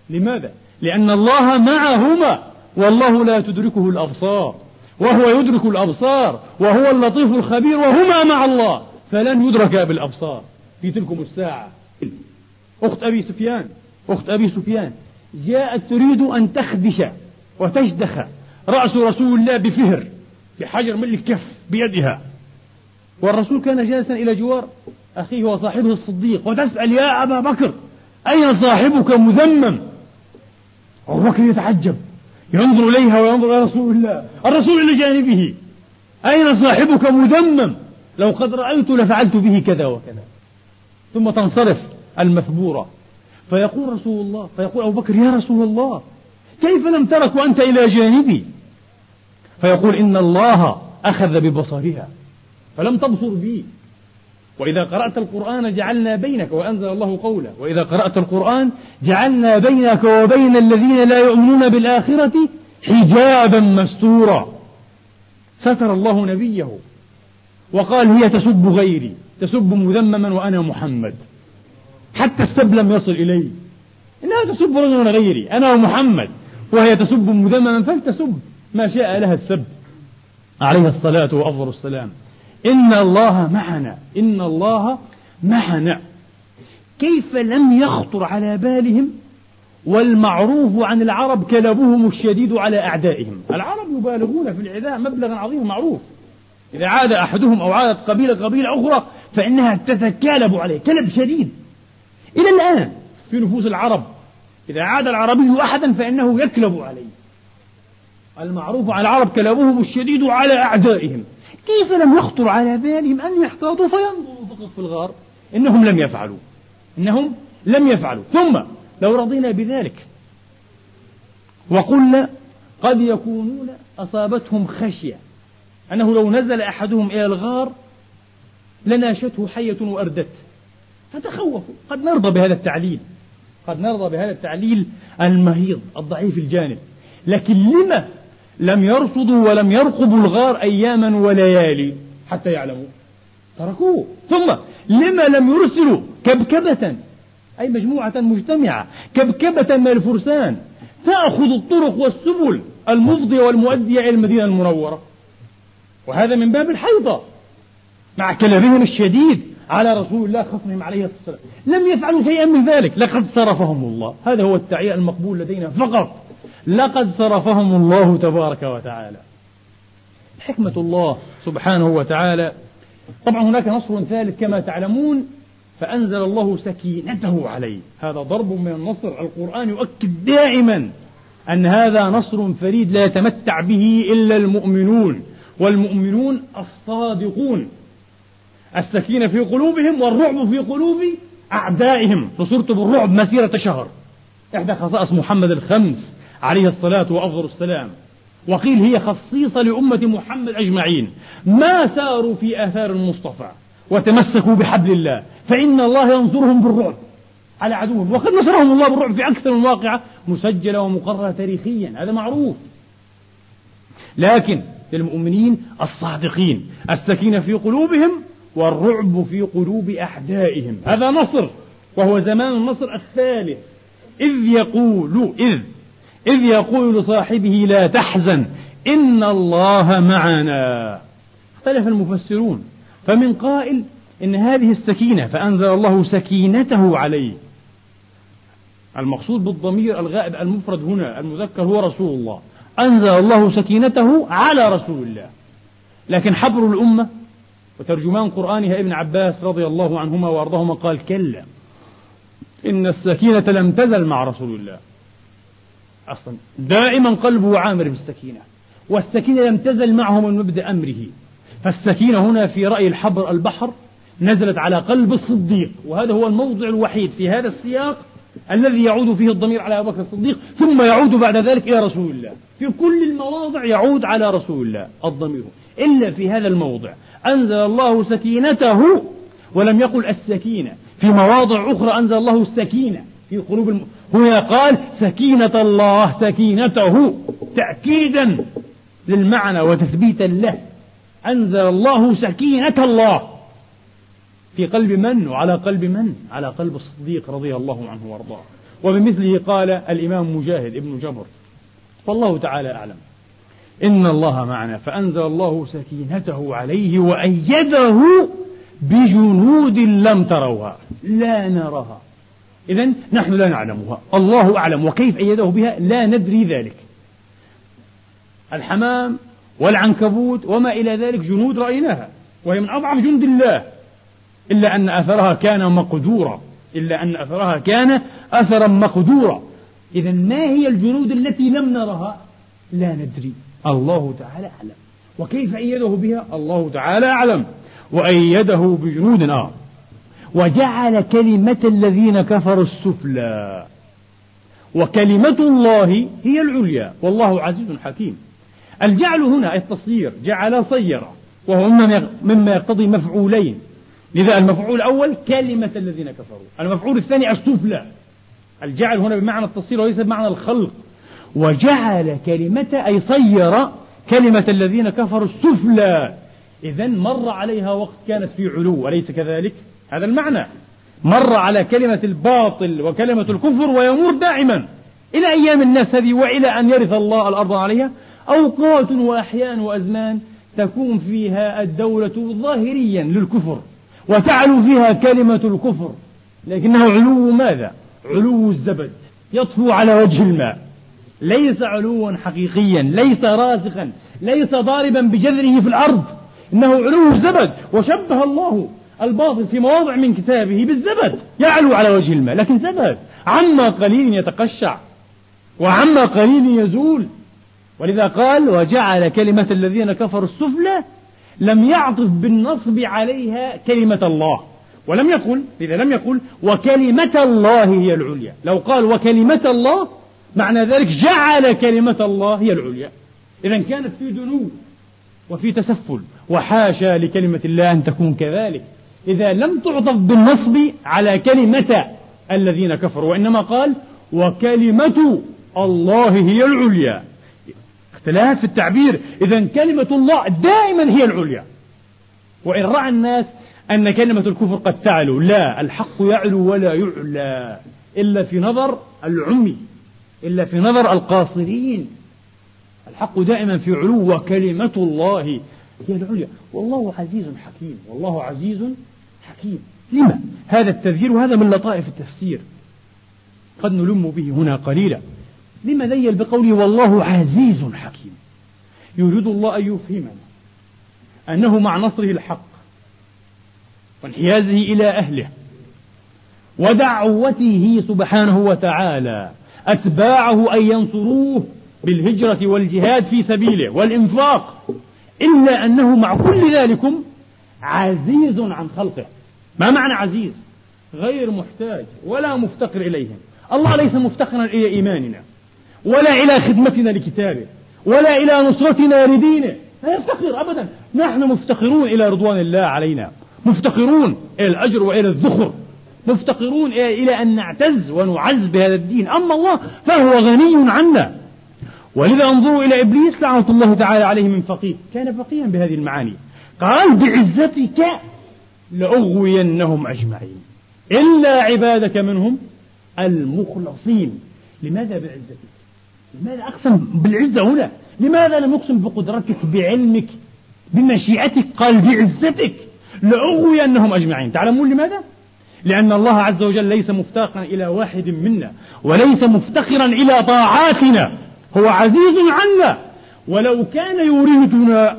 Speaker 1: لماذا؟ لأن الله معهما. والله لا تدركه الأبصار. وهو يدرك الأبصار. وهو اللطيف الخبير. وهما مع الله. فلن يدركا بالأبصار في تلكم الساعة. أخت أبي سفيان أخت أبي سفيان جاءت تريد أن تخدش وتجدخ رأس رسول الله بفهر بحجر من الكف بيدها. والرسول كان جالسا إلى جوار أخيه وصاحبه الصديق وتسأل يا أبا بكر أين صاحبك مذمم؟ أبو بكر يتعجب ينظر إليها وينظر إلى رسول الله الرسول إلى جانبه أين صاحبك مذمم؟ لو قد رأيت لفعلت به كذا وكذا. ثم تنصرف المثبورة فيقول رسول الله فيقول أبو بكر يا رسول الله كيف لم ترك وأنت إلى جانبي؟ فيقول إن الله أخذ ببصرها فلم تبصر بي. وإذا قرأت القرآن جعلنا بينك وأنزل الله قوله. وإذا قرأت القرآن جعلنا بينك وبين الذين لا يؤمنون بالآخرة حجابا مستورا. ستر الله نبيه. وقال هي تسب غيري تسب مذمما وأنا محمد. حتى السب لم يصل إلي. إنها تسب رجلا غيري أنا ومحمد. وهي تسب مذمما فلتسب ما شاء لها السب. عليه الصلاة وأفضل السلام. إن الله معنا إن الله معنا. كيف لم يخطر على بالهم والمعروف عن العرب كلبهم الشديد على أعدائهم؟ العرب يبالغون في العداء مبلغا عظيما معروف. إذا عاد أحدهم أو عادت قبيلة قبيلة أخرى فإنها تتكالب عليه كلب شديد. إلى الآن في نفوس العرب إذا عاد العربي أحدا فإنه يكلب عليه. المعروف عن العرب كلامهم الشديد على أعدائهم. كيف لم يخطر على بالهم أن يحتاطوا؟ فينظروا فقط في الغار. إنهم لم يفعلوا. إنهم لم يفعلوا. ثم لو رضينا بذلك وقلنا قد يكونون أصابتهم خشية. أنه لو نزل أحدهم إلى الغار لناشته حية وأردت. فتخوفوا. قد نرضى بهذا التعليل. قد نرضى بهذا التعليل المهيض الضعيف الجانب. لكن لما لم يرصدوا ولم يرقبوا الغار أياما وليالي حتى يعلموا. تركوه. ثم لما لم يرسلوا كبكبة. أي مجموعة مجتمعة. كبكبة من الفرسان. تأخذ الطرق والسبل المفضية والمؤدية إلى المدينة المنورة. وهذا من باب الحيضة. مع كلامهم الشديد على رسول الله خصمهم عليه الصلاة والسلام. لم يفعلوا شيئا من ذلك. لقد صرفهم الله. هذا هو التعيين المقبول لدينا فقط. لقد صرفهم الله تبارك وتعالى. حكمة الله سبحانه وتعالى. طبعا هناك نصر ثالث كما تعلمون. فأنزل الله سكينته عليه. هذا ضرب من النصر القرآن يؤكد دائما أن هذا نصر فريد لا يتمتع به إلا المؤمنون. والمؤمنون الصادقون السكينة في قلوبهم والرعب في قلوب أعدائهم. نصرت بالرعب مسيرة شهر. إحدى خصائص محمد الخمس عليه الصلاة وأفضل السلام. وقيل هي خصيصة لأمة محمد أجمعين. ما ساروا في آثار المصطفى وتمسكوا بحبل الله فإن الله ينصرهم بالرعب على عدوهم. وقد نصرهم الله بالرعب في أكثر من واقعة مسجلة ومقررة تاريخيا. هذا معروف. لكن للمؤمنين الصادقين السكينة في قلوبهم والرعب في قلوب أعدائهم هذا نصر وهو زمان النصر الثالث. إذ يقول إذ إذ يقول لصاحبه لا تحزن إن الله معنا. اختلف المفسرون فمن قائل إن هذه السكينة فأنزل الله سكينته عليه. المقصود بالضمير الغائب المفرد هنا المذكر هو رسول الله. أنزل الله سكينته على رسول الله. لكن حبر الأمة وترجمان قرآنها ابن عباس رضي الله عنهما وأرضاهما قال كلا إن السكينة لم تزل مع رسول الله. أصلا دائما قلبه عامر بالسكينة والسكينة لم تزل معه من مبدأ أمره. فالسكينة هنا في رأي الحبر البحر نزلت على قلب الصديق وهذا هو الموضع الوحيد في هذا السياق الذي يعود فيه الضمير على أبو بكر الصديق ثم يعود بعد ذلك إلى رسول الله. في كل المواضع يعود على رسول الله الضمير. إلا في هذا الموضع. أنزل الله سكينته ولم يقل السكينة. في مواضع أخرى أنزل الله السكينة. في قلوب الم... هنا قال سكينة الله سكينته. تأكيدا للمعنى وتثبيتا له. أنزل الله سكينة الله. في قلب من وعلى قلب من؟ على قلب الصديق رضي الله عنه وارضاه. وبمثله قال الإمام مجاهد ابن جبر. والله تعالى أعلم. إن الله معنا فأنزل الله سكينته عليه وأيده بجنود لم تروها لا نراها. إذا نحن لا نعلمها. الله أعلم وكيف أيده بها؟ لا ندري ذلك. الحمام والعنكبوت وما إلى ذلك جنود رأيناها وهي من أضعف جند الله. إلا أن أثرها كان مقدورا. إلا أن أثرها كان أثرا مقدورا. إذا ما هي الجنود التي لم نرها؟ لا ندري. الله تعالى أعلم. وكيف أيده بها؟ الله تعالى أعلم. وأيده بجنود آه وجعل كلمة الذين كفروا السفلى. وكلمة الله هي العليا. والله عزيز حكيم. الجعل هنا التصيير جعل صير وهو مما يقتضي مفعولين. لذا المفعول الأول كلمة الذين كفروا. المفعول الثاني السفلى الجعل هنا بمعنى التصير وليس بمعنى الخلق. وجعل كلمة أي صير كلمة الذين كفروا السفلى إذا مر عليها وقت كانت في علو وليس كذلك. هذا المعنى. مر على كلمة الباطل وكلمة الكفر ويمر دائما. إلى أيام الناس هذه وإلى أن يرث الله الأرض عليها أوقات وأحيان وأزمان تكون فيها الدولة ظاهريا للكفر. وتعلو فيها كلمة الكفر. لكنه علو ماذا؟ علو الزبد. يطفو على وجه الماء. ليس علوا حقيقيا ليس راسخا ليس ضاربا بجذره في الأرض. إنه علو الزبد. وشبه الله الباطل في مواضع من كتابه بالزبد. يعلو على وجه الماء. لكن زبد عما قليل يتقشع وعما قليل يزول. ولذا قال وجعل كلمة الذين كفروا السفلى لم يعطف بالنصب عليها كلمة الله. ولم يقل إذا لم يقل وكلمة الله هي العليا. لو قال وكلمة الله معنى ذلك جعل كلمة الله هي العليا. إذا كانت في دنو وفي تسفل وحاشا لكلمة الله أن تكون كذلك. إذا لم تعطف بالنصب على كلمة الذين كفروا وإنما قال وكلمة الله هي العليا. اختلاف في التعبير. إذا كلمة الله دائما هي العليا. وإن رأى الناس أن كلمة الكفر قد تعلو لا الحق يعلو ولا يعلى إلا في نظر العمي إلا في نظر القاصرين الحق دائما في علو وكلمة الله هي العليا. والله عزيز حكيم والله عزيز حكيم. لما؟ هذا التذكير وهذا من لطائف التفسير. قد نلم به هنا قليلا. لما ذيل بقوله والله عزيز حكيم. يريد الله أن يفهمنا أنه مع نصره الحق وانحيازه إلى أهله ودعوته سبحانه وتعالى أتباعه أن ينصروه بالهجرة والجهاد في سبيله والإنفاق إلا أنه مع كل ذلكم عزيز عن خلقه. ما معنى عزيز؟ غير محتاج ولا مفتقر إليهم. الله ليس مفتقرا إلى إيماننا. ولا إلى خدمتنا لكتابه ولا إلى نصرتنا لدينه. لا يفتقر أبدا. نحن مفتقرون إلى رضوان الله علينا. مفتقرون إلى الأجر وإلى الذخر. مفتقرون إلى أن نعتز ونعز بهذا الدين. أما الله فهو غني عنا. ولذا انظروا إلى إبليس لعنة الله تعالى عليه من فقيه كان فقيها بهذه المعاني. قال بعزتك لأغوينهم أجمعين. إلا عبادك منهم المخلصين. لماذا بعزتك؟ لماذا أقسم بالعزة هنا؟ لماذا لم يقسم بقدرتك بعلمك بمشيئتك قال بعزتك؟ لأغوينهم أجمعين. تعلمون لماذا؟ لأن الله عز وجل ليس مفتقرا إلى واحد منا وليس مفتقرا إلى طاعاتنا. هو عزيز عنا. ولو كان يريدنا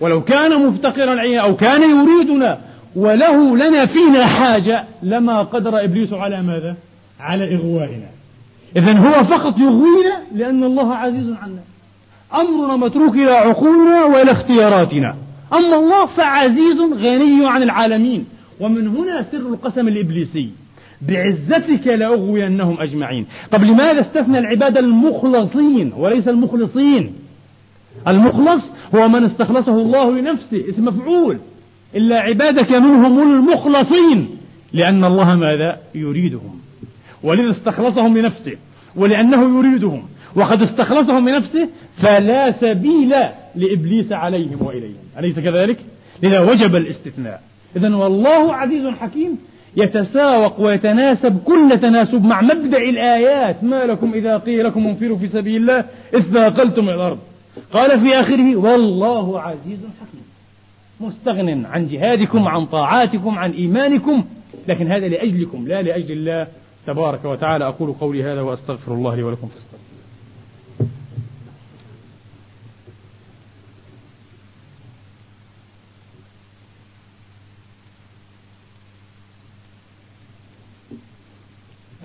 Speaker 1: ولو كان مفتقرا إلينا أو كان يريدنا وله لنا فينا حاجة لما قدر إبليس على ماذا؟ على إغوائنا. إذا هو فقط يغوينا لأن الله عزيز عنا. أمرنا متروك إلى عقولنا وإلى اختياراتنا. أما الله فعزيز غني عن العالمين. ومن هنا سر القسم الإبليسي. بعزتك لأغوينهم أجمعين. طب لماذا استثنى العباد المخلصين وليس المخلصين؟ المخلص هو من استخلصه الله لنفسه اسم مفعول. إلا عبادك منهم المخلصين لأن الله ماذا؟ يريدهم. ولذا استخلصهم لنفسه ولأنه يريدهم وقد استخلصهم لنفسه فلا سبيل لإبليس عليهم وإليهم. أليس كذلك؟ لذا وجب الاستثناء. إذا والله عزيز حكيم يتساوق ويتناسب كل تناسب مع مبدأ الآيات. ما لكم إذا قيل لكم انفروا في سبيل الله إذ ثاقلتم إلى الأرض. قال في آخره والله عزيز حكيم. مستغن عن جهادكم عن طاعاتكم عن إيمانكم لكن هذا لأجلكم لا لأجل الله. تبارك وتعالى أقول قولي هذا وأستغفر الله لي ولكم. فاستغفروا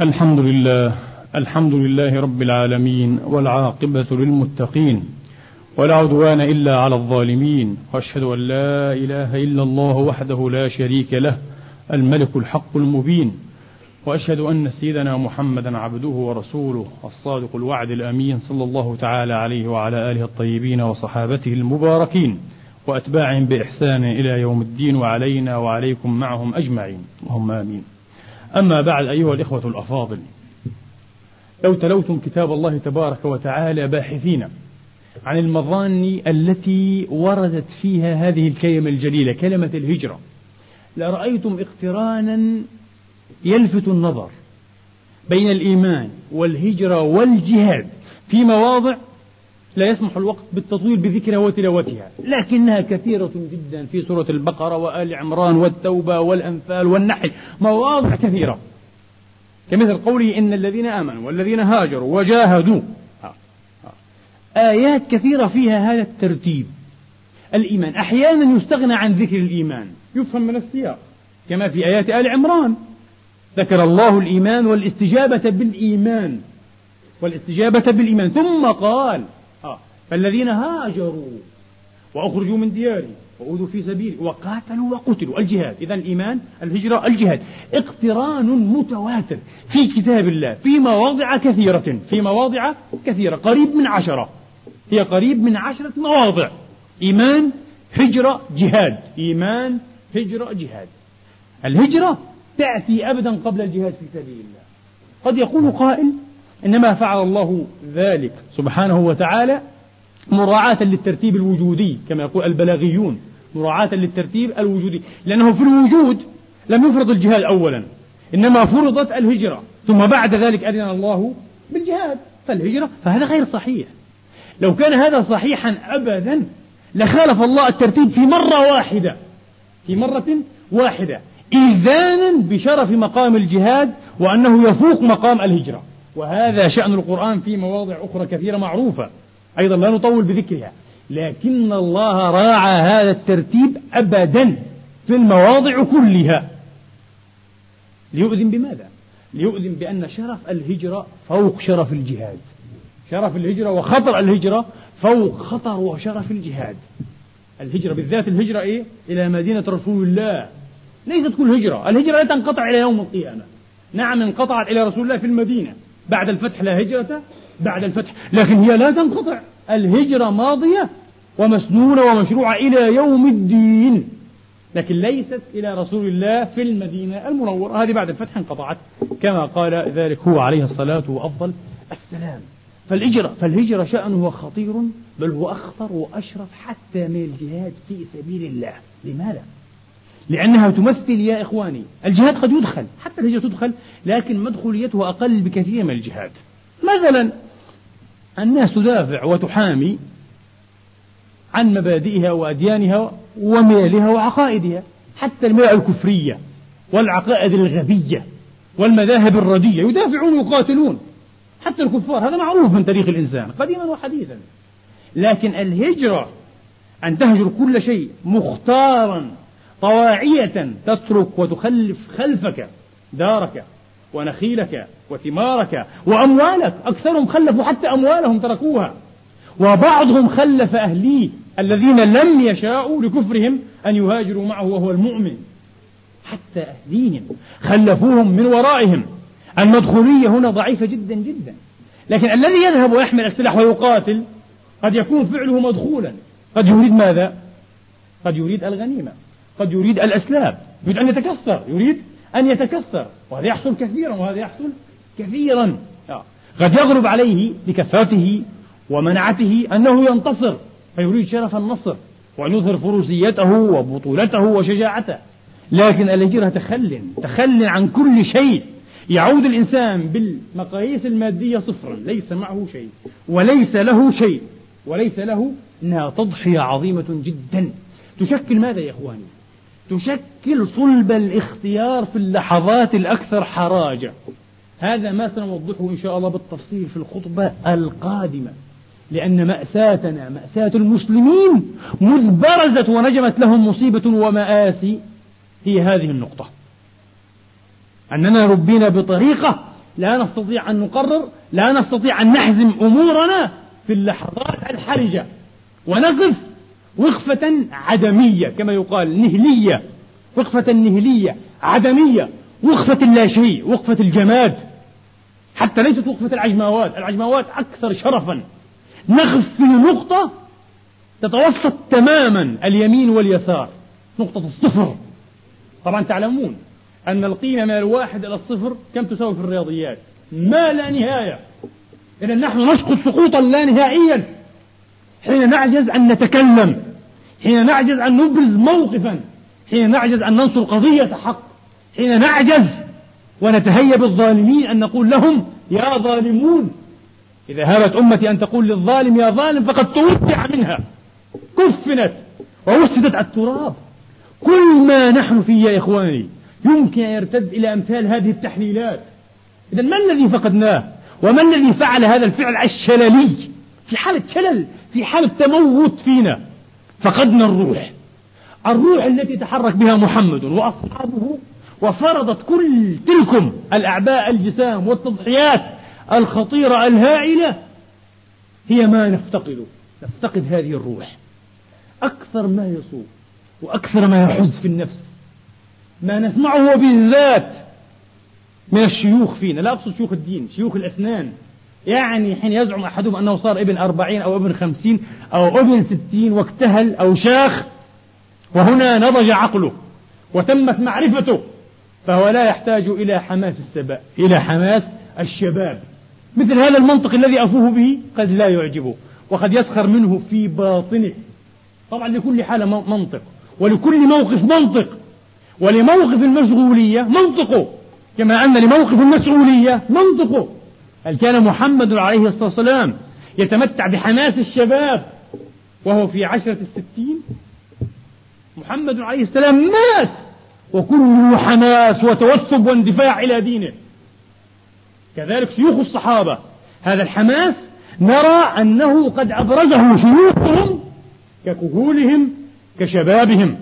Speaker 1: الحمد لله الحمد لله رب العالمين والعاقبة للمتقين ولا عدوان إلا على الظالمين وأشهد أن لا إله إلا الله وحده لا شريك له الملك الحق المبين وأشهد أن سيدنا محمدا عبده ورسوله الصادق الوعد الأمين صلى الله تعالى عليه وعلى آله الطيبين وصحابته المباركين وأتباعهم بإحسان إلى يوم الدين وعلينا وعليكم معهم أجمعين. اللهم آمين. أما بعد أيها الإخوة الأفاضل لو تلوتم كتاب الله تبارك وتعالى باحثين عن المظان التي وردت فيها هذه الكلمة الجليلة كلمة الهجرة لرأيتم اقترانا يلفت النظر بين الإيمان والهجرة والجهاد في مواضع لا يسمح الوقت بالتطويل بذكرها وتلاوتها لكنها كثيرة جدا في سورة البقرة وآل عمران والتوبة والأنفال والنحل مواضع كثيرة. كمثل قوله إن الذين آمنوا والذين هاجروا وجاهدوا. آيات كثيرة فيها هذا الترتيب. الإيمان أحيانا يستغنى عن ذكر الإيمان يفهم من السياق كما في آيات آل عمران. ذكر الله الإيمان والاستجابة بالإيمان والاستجابة بالإيمان. ثم قال آه فالذين هاجروا وأخرجوا من ديارهم وأوذوا في سبيله وقاتلوا وقتلوا الجهاد. إذا الإيمان الهجرة الجهاد. اقتران متواتر في كتاب الله في مواضع كثيرة في مواضع كثيرة. قريب من عشرة. هي قريب من عشرة مواضع. إيمان هجرة جهاد. إيمان هجرة جهاد. الهجرة تأتي أبدا قبل الجهاد في سبيل الله. قد يقول قائل إنما فعل الله ذلك سبحانه وتعالى مراعاة للترتيب الوجودي كما يقول البلاغيون مراعاة للترتيب الوجودي. لأنه في الوجود لم يفرض الجهاد أولا إنما فرضت الهجرة ثم بعد ذلك أذن الله بالجهاد فالهجرة فهذا غير صحيح. لو كان هذا صحيحا أبدا لخالف الله الترتيب في مرة واحدة في مرة واحدة. إذانا بشرف مقام الجهاد وأنه يفوق مقام الهجرة. وهذا شأن القرآن في مواضع أخرى كثيرة معروفة أيضا لا نطول بذكرها. لكن الله راعى هذا الترتيب أبدا في المواضع كلها. ليؤذن بماذا؟ ليؤذن بأن شرف الهجرة فوق شرف الجهاد. شرف الهجرة وخطر الهجرة فوق خطر وشرف الجهاد. الهجرة بالذات الهجرة إيه؟ إلى مدينة رسول الله. ليست كل هجرة. الهجرة لا تنقطع إلى يوم القيامة. نعم انقطعت إلى رسول الله في المدينة. بعد الفتح لا هجرة بعد الفتح لكن هي لا تنقطع. الهجرة ماضية ومسنونة ومشروعة إلى يوم الدين. لكن ليست إلى رسول الله في المدينة المنورة. هذه بعد الفتح انقطعت. كما قال ذلك هو عليه الصلاة وأفضل السلام. فالهجرة فالهجرة شأنه خطير بل هو أخطر وأشرف حتى من الجهاد في سبيل الله. لماذا؟ لأنها تمثل يا إخواني. الجهاد قد يدخل حتى الهجرة تدخل لكن مدخوليته أقل بكثير من الجهاد. مثلا الناس تدافع وتحامي عن مبادئها وأديانها وميلها وعقائدها حتى المياه الكفرية والعقائد الغبية والمذاهب الردية يدافعون ويقاتلون. حتى الكفار هذا معروف من تاريخ الإنسان قديما وحديثا. لكن الهجرة أن تهجر كل شيء مختارا طواعية تترك وتخلف خلفك دارك ونخيلك وثمارك وأموالك. أكثرهم خلفوا حتى أموالهم تركوها. وبعضهم خلف أهليه الذين لم يشاءوا لكفرهم أن يهاجروا معه وهو المؤمن. حتى أهليهم خلفوهم من ورائهم. المدخولية هنا ضعيفة جدا جدا. لكن الذي يذهب ويحمل السلاح ويقاتل قد يكون فعله مدخولا. قد يريد ماذا؟ قد يريد الغنيمة. قد يريد الأسلاب يريد أن يتكثر يريد أن يتكثر وهذا يحصل كثيرا وهذا يحصل كثيرا. آه. قد يغلب عليه بكثرته ومنعته أنه ينتصر فيريد شرف النصر وأن يظهر فروسيته وبطولته وشجاعته. لكن الهجرة تخل تخل عن كل شيء. يعود الإنسان بالمقاييس المادية صفرا ليس معه شيء وليس له شيء وليس له إنها تضحية عظيمة جدا. تشكل ماذا يا إخواني؟ تشكل صلب الاختيار في اللحظات الأكثر حراجة. هذا ما سنوضحه إن شاء الله بالتفصيل في الخطبة القادمة. لأن مأساتنا مأساة المسلمين مذ برزت ونجمت لهم مصيبة ومآسي. هي هذه النقطة. أننا ربينا بطريقة لا نستطيع أن نقرر لا نستطيع أن نحزم أمورنا في اللحظات الحرجة. ونقف وقفة عدمية كما يقال نهلية. وقفة نهلية عدمية. وقفة لا شيء وقفة الجماد. حتى ليست وقفة العجماوات. العجماوات أكثر شرفا. نقف في نقطة تتوسط تماما اليمين واليسار. نقطة الصفر. طبعا تعلمون أن القيمة من الواحد إلى الصفر كم تساوي في الرياضيات؟ ما لا نهاية. إذا نحن نسقط سقوطا لا نهائيا. حين نعجز أن نتكلم حين نعجز أن نبرز موقفا حين نعجز أن ننصر قضية حق حين نعجز ونتهيب الظالمين أن نقول لهم يا ظالمون. إذا هابت أمتي أن تقول للظالم يا ظالم فقد توقع منها كفنت ووسدت التراب. كل ما نحن فيه يا إخواني يمكن أن يرتد إلى أمثال هذه التحليلات. إذا ما الذي فقدناه؟ وما الذي فعل هذا الفعل الشللي؟ في حالة شلل في حالة تموت فينا فقدنا الروح. الروح التي تحرك بها محمد وأصحابه وفرضت كل تلكم الأعباء الجسام والتضحيات الخطيرة الهائلة هي ما نفتقده نفتقد هذه الروح. أكثر ما يصوب وأكثر ما يحز في النفس ما نسمعه بالذات من الشيوخ فينا. لا أقصد شيوخ الدين شيوخ الأسنان. يعني حين يزعم أحدهم أنه صار ابن أربعين أو ابن خمسين أو ابن ستين واكتهل أو شاخ وهنا نضج عقله وتمت معرفته فهو لا يحتاج إلى حماس السباء إلى حماس الشباب. مثل هذا المنطق الذي أفوه به قد لا يعجبه وقد يسخر منه في باطنه. طبعا لكل حالة منطق ولكل موقف منطق ولموقف المشغولية منطقه. كما أن لموقف المسؤولية منطقه. هل كان محمد عليه الصلاة والسلام يتمتع بحماس الشباب وهو في عشرة الستين؟ محمد عليه السلام مات وكله حماس وتوثب واندفاع إلى دينه. كذلك شيوخ الصحابة هذا الحماس نرى أنه قد أبرزه شيوخهم ككهولهم كشبابهم.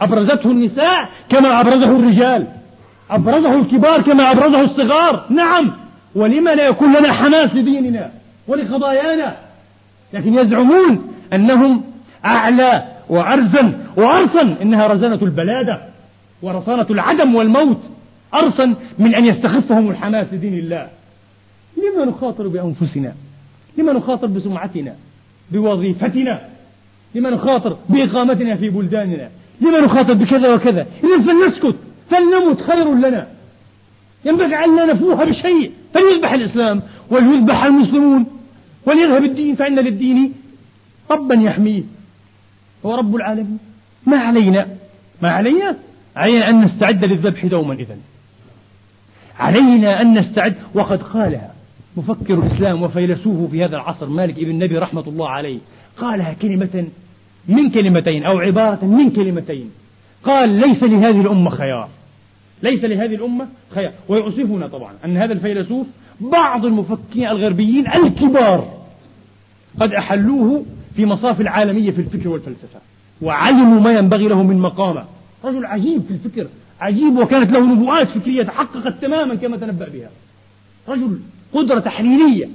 Speaker 1: أبرزته النساء كما أبرزه الرجال. أبرزه الكبار كما أبرزه الصغار. نعم ولما لا يكون لنا حماس لديننا ولقضايانا لكن يزعمون أنهم أعلى وأرزن وأرصن إنها رزانة البلادة ورصانة العدم والموت أرصن من أن يستخفهم الحماس لدين الله. لما نخاطر بأنفسنا؟ لما نخاطر بسمعتنا؟ بوظيفتنا؟ لما نخاطر بإقامتنا في بلداننا؟ لما نخاطر بكذا وكذا؟ إذا فلنسكت فلنمت خير لنا. ينبغي أن لا نفوها بشيء فليذبح الإسلام وليذبح المسلمون وليذهب الدين فإن للدين ربا يحميه. هو رب العالمين. ما علينا ما علينا؟ علينا أن نستعد للذبح دوما إذن علينا أن نستعد. وقد قالها مفكر الإسلام وفيلسوفه في هذا العصر مالك ابن النبي رحمة الله عليه قالها كلمة من كلمتين أو عبارة من كلمتين قال ليس لهذه الأمة خيار. ليس لهذه الأمة خيار. ويؤسفنا طبعا أن هذا الفيلسوف بعض المفكرين الغربيين الكبار قد أحلوه في مصاف العالمية في الفكر والفلسفة. وعلموا ما ينبغي له من مقامة. رجل عجيب في الفكر عجيب وكانت له نبوءات فكرية تحققت تماما كما تنبأ بها. رجل قدرة تحليلية.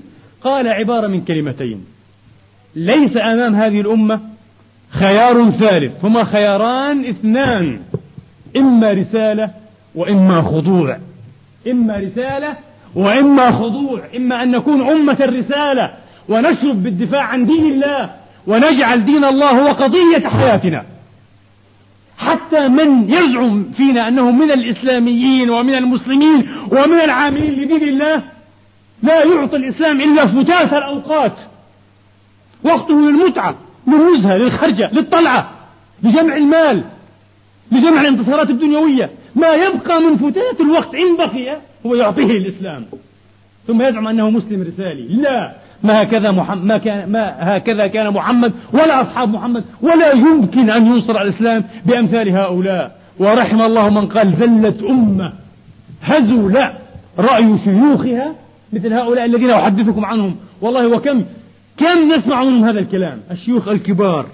Speaker 1: قال عبارة من كلمتين ليس أمام هذه الأمة خيار ثالث هما خياران اثنان إما رسالة وإما خضوع إما رسالة وإما خضوع إما أن نكون أمة الرسالة ونشرب بالدفاع عن دين الله ونجعل دين الله هو قضية حياتنا. حتى من يزعم فينا أنه من الإسلاميين ومن المسلمين ومن العاملين لدين الله لا يعطي الإسلام إلا فتات الأوقات. وقته للمتعة للنزهة للخرجة للطلعة لجمع المال لجمع الانتصارات الدنيوية. ما يبقى من فتات الوقت إن بقي هو يعطيه الإسلام. ثم يزعم أنه مسلم رسالي. لا ما هكذا محمد ما, كان ما هكذا كان محمد ولا أصحاب محمد ولا يمكن أن ينصر الإسلام بأمثال هؤلاء. ورحم الله من قال ذلت أمة هزل رأي شيوخها مثل هؤلاء الذين أحدثكم عنهم. والله وكم كم نسمع منهم هذا الكلام. الشيوخ الكبار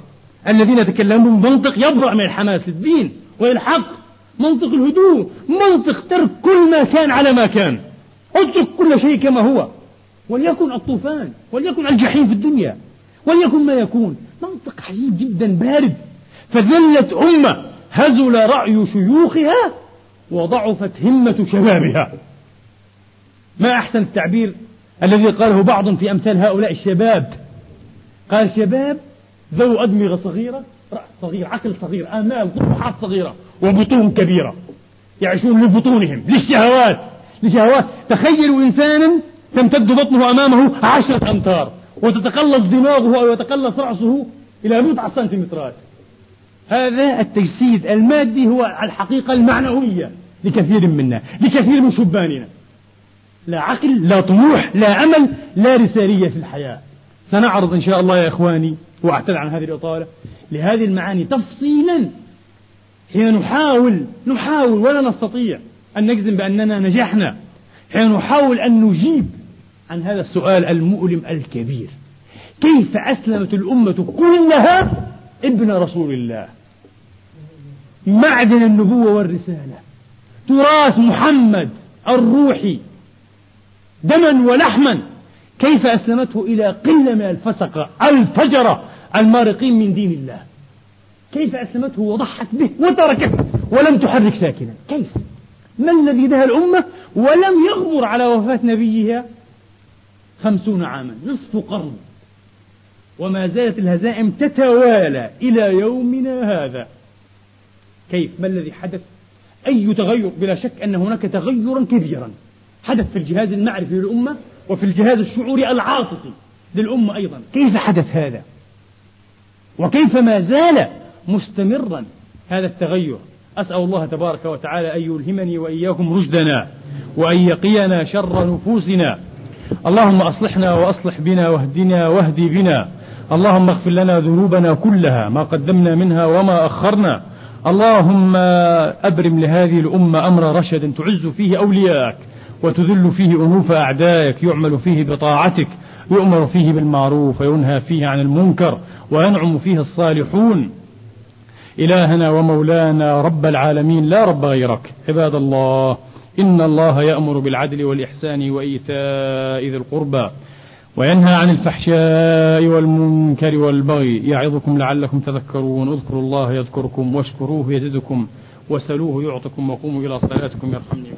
Speaker 1: الذين يتكلمون بمنطق يبرأ من الحماس للدين والحق. منطق الهدوء منطق ترك كل ما كان على ما كان. اترك كل شيء كما هو. وليكن الطوفان وليكن الجحيم في الدنيا وليكن ما يكون. منطق عجيب جدا بارد. فذلت أمة هزل رأي شيوخها وضعفت همة شبابها. ما أحسن التعبير الذي قاله بعض في أمثال هؤلاء الشباب؟ قال شباب ذو أدمغة صغيرة رأس صغير عقل صغير آمال طموحات صغيرة. وبطون كبيرة. يعيشون لبطونهم للشهوات. لشهوات. تخيلوا إنسانا تمتد بطنه أمامه عشرة أمتار. وتتقلص دماغه أو يتقلص رأسه إلى بضع سنتيمترات. هذا التجسيد المادي هو الحقيقة المعنوية لكثير منا لكثير من شباننا. لا عقل لا طموح لا أمل لا رسالية في الحياة. سنعرض إن شاء الله يا إخواني وأعتذر عن هذه الإطالة لهذه المعاني تفصيلا حين نحاول نحاول ولا نستطيع أن نجزم بأننا نجحنا حين نحاول أن نجيب عن هذا السؤال المؤلم الكبير. كيف أسلمت الأمة كلها ابن رسول الله؟ معدن النبوة والرسالة. تراث محمد الروحي. دما ولحما. كيف أسلمته إلى قلة من الفسقة الفجرة المارقين من دين الله؟ كيف أسلمته وضحت به وتركته ولم تحرك ساكنا؟ كيف؟ ما الذي دها الأمة ولم يغبر على وفاة نبيها خمسون عاما نصف قرن. وما زالت الهزائم تتوالى إلى يومنا هذا. كيف؟ ما الذي حدث؟ أي تغير؟ بلا شك أن هناك تغيرا كبيرا. حدث في الجهاز المعرفي للأمة وفي الجهاز الشعوري العاطفي للأمة أيضا. كيف حدث هذا؟ وكيف ما زال مستمرا هذا التغير. أسأل الله تبارك وتعالى أن يلهمني وإياكم رشدنا وأن يقينا شر نفوسنا. اللهم أصلحنا وأصلح بنا واهدنا واهدي بنا. اللهم اغفر لنا ذنوبنا كلها ما قدمنا منها وما أخرنا. اللهم أبرم لهذه الأمة أمر رشد تعز فيه أولياءك وتذل فيه أنوف أعدائك يعمل فيه بطاعتك يؤمر فيه بالمعروف وينهى فيه عن المنكر وينعم فيه الصالحون. إلهنا ومولانا رب العالمين لا رب غيرك. عباد الله إن الله يأمر بالعدل والإحسان وإيتاء ذي القربى وينهى عن الفحشاء والمنكر والبغي. يعظكم لعلكم تذكرون. اذكروا الله يذكركم واشكروه يزدكم وسلوه يعطكم وقوموا إلى صلاتكم يرحمني.